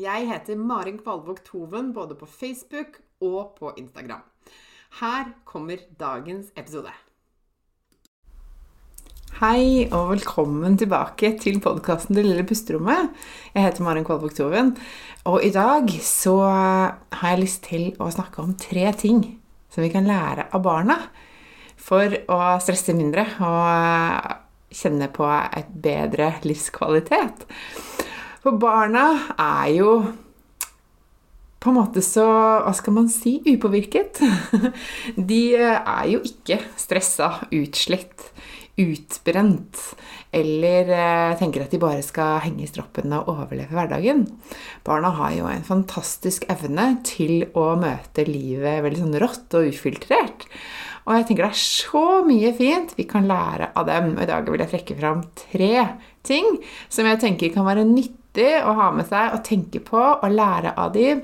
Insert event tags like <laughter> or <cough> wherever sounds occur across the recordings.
Jeg heter Marin Kvalvåg Toven både på Facebook og på Instagram. Her kommer dagens episode. Hei og velkommen tilbake til podkasten Det lille pusterommet. Jeg heter Marin Kvalvåg Toven, og i dag så har jeg lyst til å snakke om tre ting som vi kan lære av barna for å stresse mindre og kjenne på et bedre livskvalitet. For barna er jo på en måte så Hva skal man si? Upåvirket. <laughs> De er jo ikke stressa, utslitt, utbrent eller eh, tenker at de bare skal henge i stroppene og overleve hverdagen. Barna har jo en fantastisk evne til å møte livet veldig sånn rått og ufiltrert. Og jeg tenker det er så mye fint vi kan lære av dem. I dag vil jeg trekke fram tre ting som jeg tenker kan være nyttig nyttig å ha med seg og tenke på og lære av de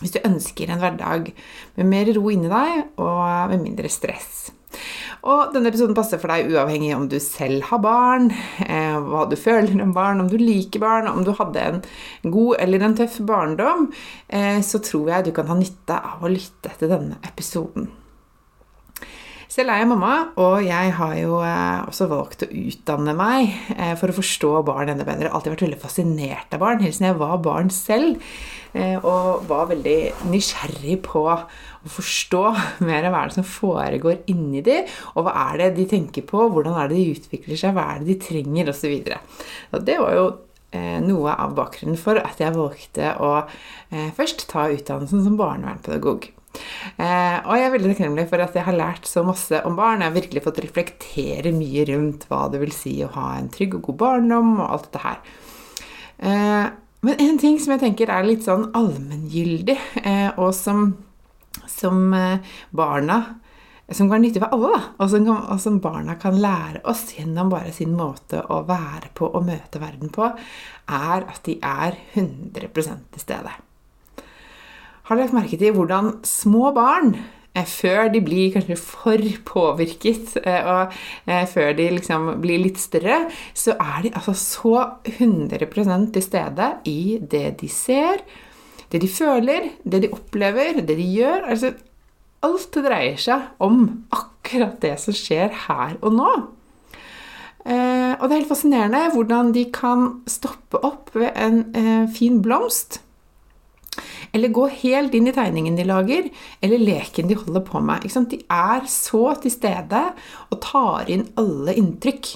hvis du ønsker en hverdag med mer ro inni deg og med mindre stress. Og denne episoden passer for deg uavhengig om du selv har barn, eh, hva du føler om barn, om du liker barn, om du hadde en god eller en tøff barndom, eh, så tror jeg du kan ha nytte av å lytte til denne episoden. Selv er jeg mamma, og jeg har jo eh, også valgt å utdanne meg eh, for å forstå barn enda bedre. Jeg har alltid vært veldig fascinert av barn, helt siden jeg var barn selv. Eh, og var veldig nysgjerrig på å forstå mer av hva det som foregår inni de, og hva er det de tenker på, hvordan er det de utvikler seg, hva er det de trenger, osv. Det var jo noe av bakgrunnen for at jeg valgte å først ta utdannelsen som barnevernspedagog. Eh, og jeg er veldig takknemlig for at jeg har lært så masse om barn. Jeg har virkelig fått reflektere mye rundt hva det vil si å ha en trygg og god barndom og alt dette her. Eh, men en ting som jeg tenker er litt sånn allmenngyldig, eh, og som, som barna som kan nytte for alle, da, og som, kan, og som, barna kan lære oss gjennom bare sin måte å være på og møte verden på, er at de er 100% til stede. Har du lagt merke til hvordan små barn eh, før de blir kanskje for påvirket, eh, og eh, før de liksom blir litt større, så er de altså så 100 til stede i det de ser, det de føler, det de opplever, det de gjør. Altså, alt dreier seg om akkurat det som skjer her og nå. Og det er helt fascinerende hvordan de kan stoppe opp ved en fin blomst eller gå helt inn i tegningen de lager, eller leken de holder på med. De er så til stede og tar inn alle inntrykk.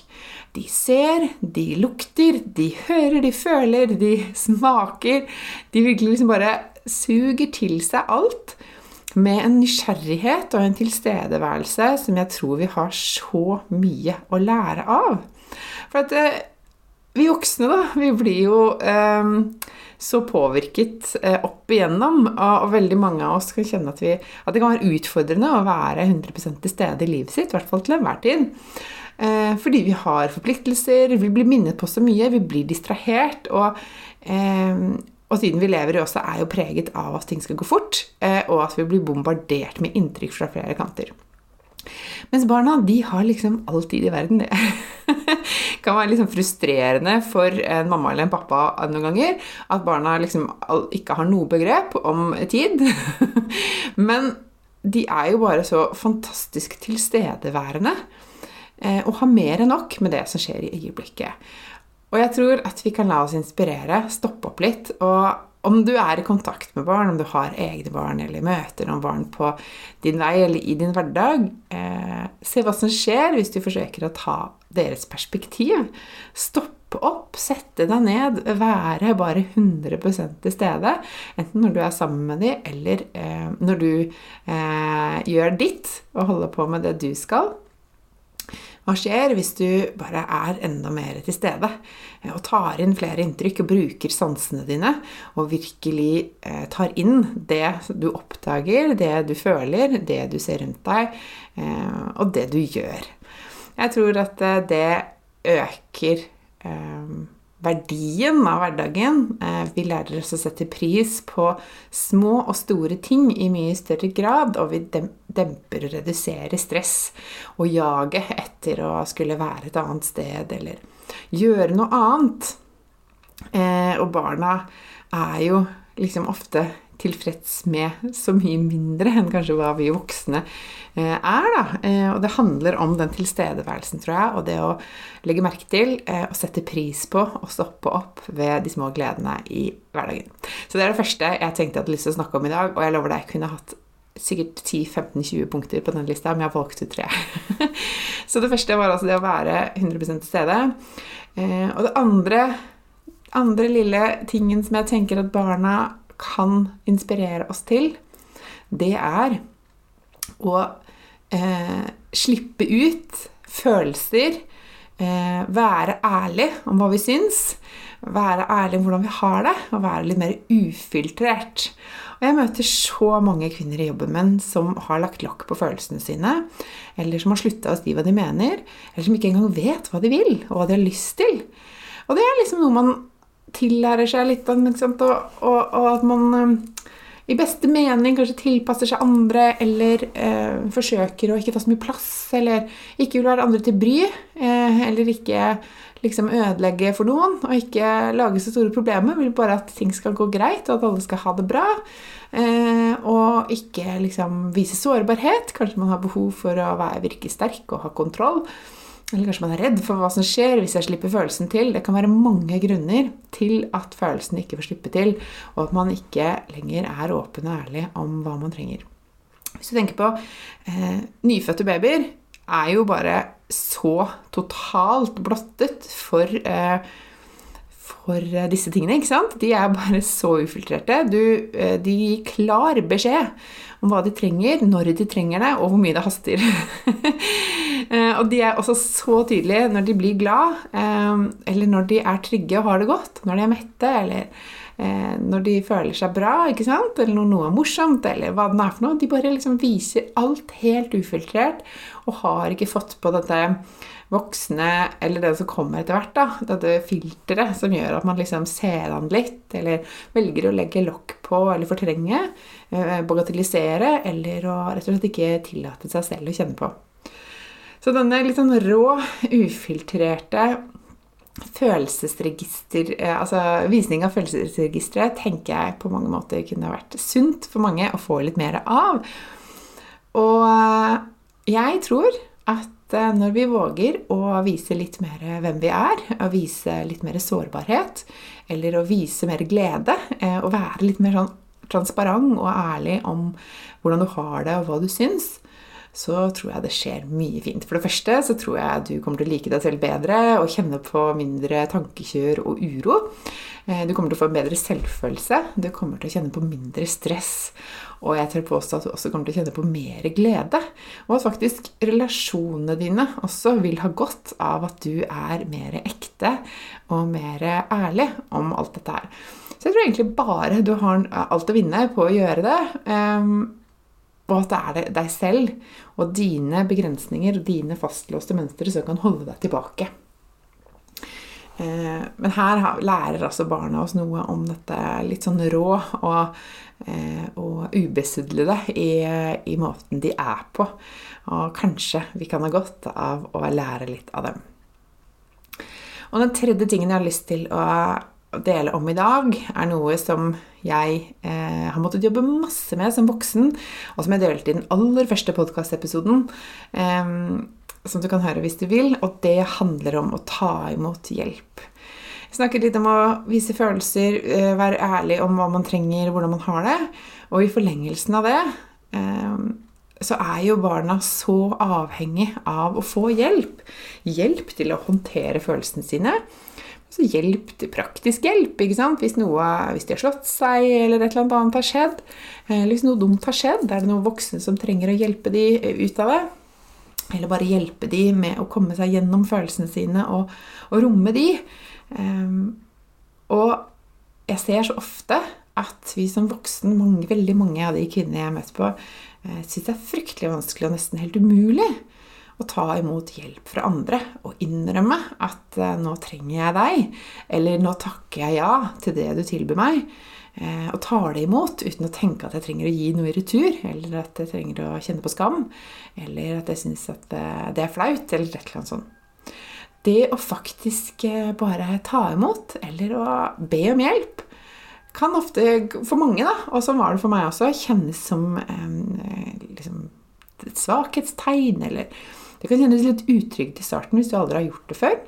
De ser, de lukter, de hører, de føler, de smaker. De virkelig liksom bare suger til seg alt med en nysgjerrighet og en tilstedeværelse som jeg tror vi har så mye å lære av. For at eh, vi voksne, da, vi blir jo eh, så påvirket eh, opp igjennom, og veldig mange av oss kan kjenne at, vi, at det kan være utfordrende å være 100 til stede i livet sitt, i hvert fall til enhver tid. Eh, fordi vi har forpliktelser, vi blir minnet på så mye, vi blir distrahert. Og, eh, og tiden vi lever i også er jo preget av at ting skal gå fort, og at vi blir bombardert med inntrykk fra flere kanter. Mens barna de har liksom all tid i verden. Det <laughs> kan være liksom frustrerende for en mamma eller en pappa noen ganger at barna liksom ikke har noe begrep om tid. <laughs> Men de er jo bare så fantastisk tilstedeværende eh, og har mer enn nok med det som skjer i øyeblikket. Og jeg tror at vi kan la oss inspirere, stoppe opp litt og om du er i kontakt med barn, om du har egne barn eller møter noen barn på din vei eller i din hverdag, eh, se hva som skjer hvis du forsøker å ta deres perspektiv. Stoppe opp, sette deg ned, være bare 100% til stede. Enten når du er sammen med dem, eller eh, når du eh, gjør ditt og holder på med det du skal. Hva skjer hvis du bare er enda mer til stede eh, og tar inn flere inntrykk og bruker sansene dine og virkelig eh, tar inn det du oppdager, det du føler, det du ser rundt deg, eh, og det du gjør? Jeg tror at det øker verdien av hverdagen. Vi lærer oss å sette pris på små og store ting i mye større grad, og vi demper og reduserer stress og jaget etter å skulle være et annet sted eller gjøre noe annet. Eh, og barna er jo liksom ofte tilfreds med så mye mindre enn kanskje hva vi voksne eh, er. Da. Eh, og det handler om den tilstedeværelsen, tror jeg, og det å legge merke til eh, og sette pris på og stoppe opp ved de små gledene i hverdagen. Så det er det første jeg tenkte jeg hadde lyst til å snakke om i dag, og jeg lover deg jeg kunne hatt sikkert 10-15-20 punkter på den lista, men jeg har valgt ut tre. <laughs> så det første var altså det å være 100 til stede. Og det andre, andre lille tingen som jeg tenker at barna kan inspirere oss til, det er å eh, slippe ut følelser, eh, være ærlig om hva vi syns, være ærlig om hvordan vi har det, og være litt mer ufiltrert. Og jeg møter så mange kvinner i jobben min som har lagt lokk på følelsene sine, eller som har slutta å si hva de mener, eller som ikke engang vet hva de vil, og hva de har lyst til. Og det er liksom noe man tillærer seg litt, og, og, og, at man eh, i beste mening kanskje tilpasser seg andre, eller eh, forsøker å ikke ta så mye plass, eller ikke vil være andre til bry, eh, eller ikke liksom ødelegge for noen, og ikke lage så store problemer. Vil bare at ting skal gå greit, og at alle skal ha det bra. Eh, og ikke liksom vise sårbarhet. Kanskje man har behov for å være, virke sterk og ha kontroll. Eller kanskje man er redd for hva som skjer hvis jeg slipper følelsen til. Det kan være mange grunner til at følelsen ikke får slippe til, og at man ikke lenger er åpen og ærlig om hva man trenger. Hvis du tenker på eh, nyfødte babyer, er jo bare så totalt blottet for eh, for eh, disse tingene. ikke sant? De er bare <laughs> så ufiltrerte. Du, eh, de gir klar beskjed om hva de trenger, når de trenger det, og hvor mye det haster. <laughs> Eh, og de er også så tydelige når de blir glad, eller når de er trygge og har det godt. Når de er mette, eller når de føler seg bra, ikke sant? eller når noe er morsomt, eller hva det er for noe. De bare liksom viser alt helt ufiltrert og har ikke fått på dette voksne, eller det som kommer etter hvert, da, dette filteret som gjør at man liksom ser an litt, eller velger å legge lokk på eller fortrenge, eh, bagatellisere, eller å rett og slett ikke tillate seg selv å kjenne på. Så denne litt sånn rå, ufiltrerte følelsesregister, eh, altså visning av følelsesregisteret tenker jeg på mange måter kunne vært sunt for mange å få litt mer av. Og eh, jeg tror at Eh, når vi våger å vise litt mer hvem vi er, å vise litt mer sårbarhet, eller å vise mer glede, og eh, være litt mer sånn transparent og ærlig om hvordan du har det, og hva du syns, så tror jeg det skjer mye fint. For det første så tror jeg du kommer til å like deg selv bedre og kjenne på mindre tankekjør og uro. Eh, du kommer til å få en bedre selvfølelse. Du kommer til å kjenne på mindre stress. Og jeg tør påstå at du også kommer til å kjenne på mer glede. Og at faktisk relasjonene dine også vil ha godt av at du er mer ekte og mer ærlig om alt dette her. Så jeg tror egentlig bare du har alt å vinne på å gjøre det. Ehm, og at det er deg selv og dine begrensninger og dine fastlåste mønstre som kan holde deg tilbake. Eh, men her lærer altså barna oss noe om dette litt sånn rå og, eh, og ubesudlede i, i måten de er på. Og kanskje vi kan ha godt av å lære litt av dem. Og den tredje tingen jeg har lyst til å dele om i dag, er noe som jeg eh, har måttet jobbe masse med som voksen, og som jeg delte i den aller første podkastepisoden. Eh, som du kan høre hvis du vil. Og det handler om å ta imot hjelp. Jeg snakket litt om å vise følelser, eh, være ærlig om hva man trenger, hvordan man har det. Og i forlengelsen av det eh, så er jo barna så avhengig av å få hjelp. Hjelp til å håndtere følelsene sine. Så hjelp til praktisk hjelp. ikke sant? Hvis, noe, hvis de har slått seg, eller et eller annet har skjedd. Eller hvis noe dumt har skjedd, er det noen voksne som trenger å hjelpe de ut av det. Eller bare hjelpe de med å komme seg gjennom følelsene sine og, og romme de. Um, og jeg ser så ofte at vi som voksen, mange, veldig mange av de kvinnene jeg har møtt på, uh, syns det er fryktelig vanskelig og nesten helt umulig å ta imot hjelp fra andre og innrømme at uh, 'nå trenger jeg deg', eller 'nå takker jeg ja til det du tilbyr meg', eh, og tar det imot uten å tenke at jeg trenger å gi noe i retur, eller at jeg trenger å kjenne på skam, eller at jeg syns at eh, det er flaut, eller et eller annet sånt. Det å faktisk bare ta imot, eller å be om hjelp, kan ofte, for mange, da, og sånn var det for meg også, kjennes som eh, liksom, et svakhetstegn, eller det kan kjennes litt utrygt i starten hvis du aldri har gjort det før.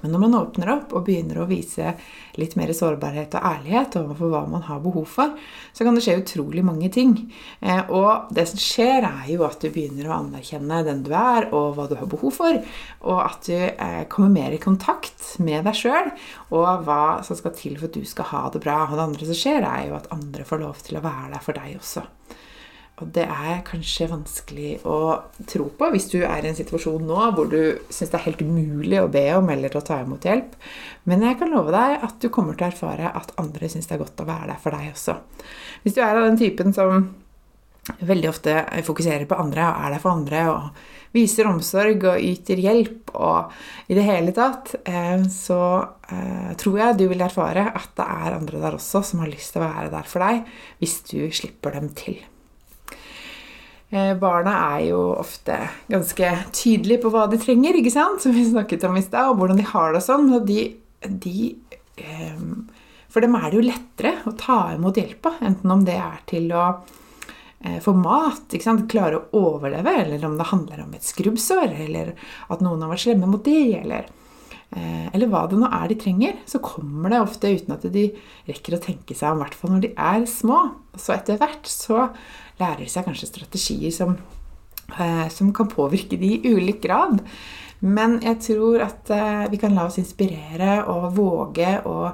Men når man åpner opp og begynner å vise litt mer sårbarhet og ærlighet overfor hva man har behov for, så kan det skje utrolig mange ting. Eh, og det som skjer, er jo at du begynner å anerkjenne den du er, og hva du har behov for. Og at du eh, kommer mer i kontakt med deg sjøl, og hva som skal til for at du skal ha det bra. Og det andre som skjer, er jo at andre får lov til å være der for deg også. Og det er kanskje vanskelig å tro på hvis du er i en situasjon nå hvor du syns det er helt umulig å be om eller å ta imot hjelp. Men jeg kan love deg at du kommer til å erfare at andre syns det er godt å være der for deg også. Hvis du er av den typen som veldig ofte fokuserer på andre og er der for andre og viser omsorg og yter hjelp og i det hele tatt, eh, så eh, tror jeg du vil erfare at det er andre der også som har lyst til å være der for deg hvis du slipper dem til. Eh, barna er jo ofte ganske tydelige på hva de trenger, ikke sant? som vi snakket om i stad, og hvordan de har det og sånn. De, de, ehm, for dem er det jo lettere å ta imot hjelpa, enten om det er til å eh, få mat, klare å overleve, eller om det handler om et skrubbsår, eller at noen har vært slemme mot de, eller, eh, eller hva det nå er de trenger, så kommer det ofte uten at de rekker å tenke seg om, i hvert fall når de er små. Så etter hvert så lærer seg kanskje strategier som, eh, som kan påvirke de i ulik grad. Men jeg tror at eh, vi kan la oss inspirere og våge å,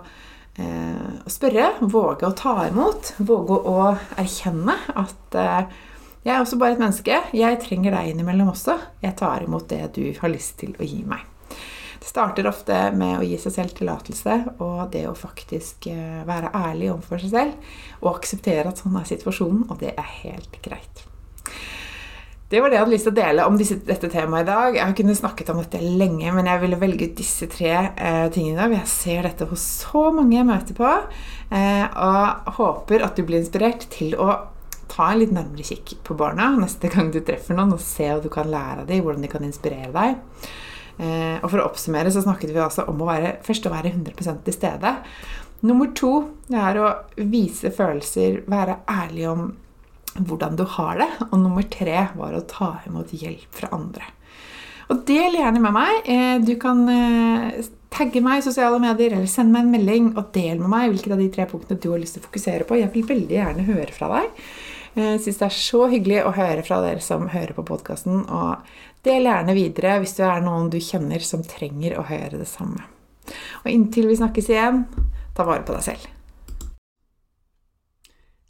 eh, å spørre. Våge å ta imot. Våge å erkjenne at jeg er også bare et menneske. Jeg trenger deg innimellom også. Jeg tar imot det du har lyst til å gi meg. Det starter ofte med å gi seg selv tillatelse og det å faktisk eh, være ærlig overfor seg selv og akseptere at sånn er situasjonen, og det er helt greit. Det var det jeg hadde lyst til å dele om disse, dette temaet i dag. Jeg har kunnet snakket om dette lenge, men jeg ville velge ut disse tre eh, tingene. Jeg ser dette hos så mange jeg møter på, eh, og håper at du blir inspirert til å ta en litt nærmere kikk på barna neste gang du treffer noen, og se hva du kan lære av dem, hvordan de kan inspirere deg. Eh, og for å oppsummere så snakket vi altså om å være, først å være 100% til stede. Nummer to er å vise følelser, være ærlig om hvordan du har det. Og nummer tre var å ta imot hjelp fra andre. Og del gjerne med meg. Eh, du kan eh, tagge meg i sosiale medier eller sende meg en melding og del med meg hvilke av de tre punktene du har lyst til å fokusere på. Jeg vil veldig gjerne høre fra deg. Jeg syns det er så hyggelig å høre fra dere som hører på podkasten. Og del gjerne videre hvis du er noen du kjenner som trenger å høre det samme. Og inntil vi snakkes igjen, ta vare på deg selv.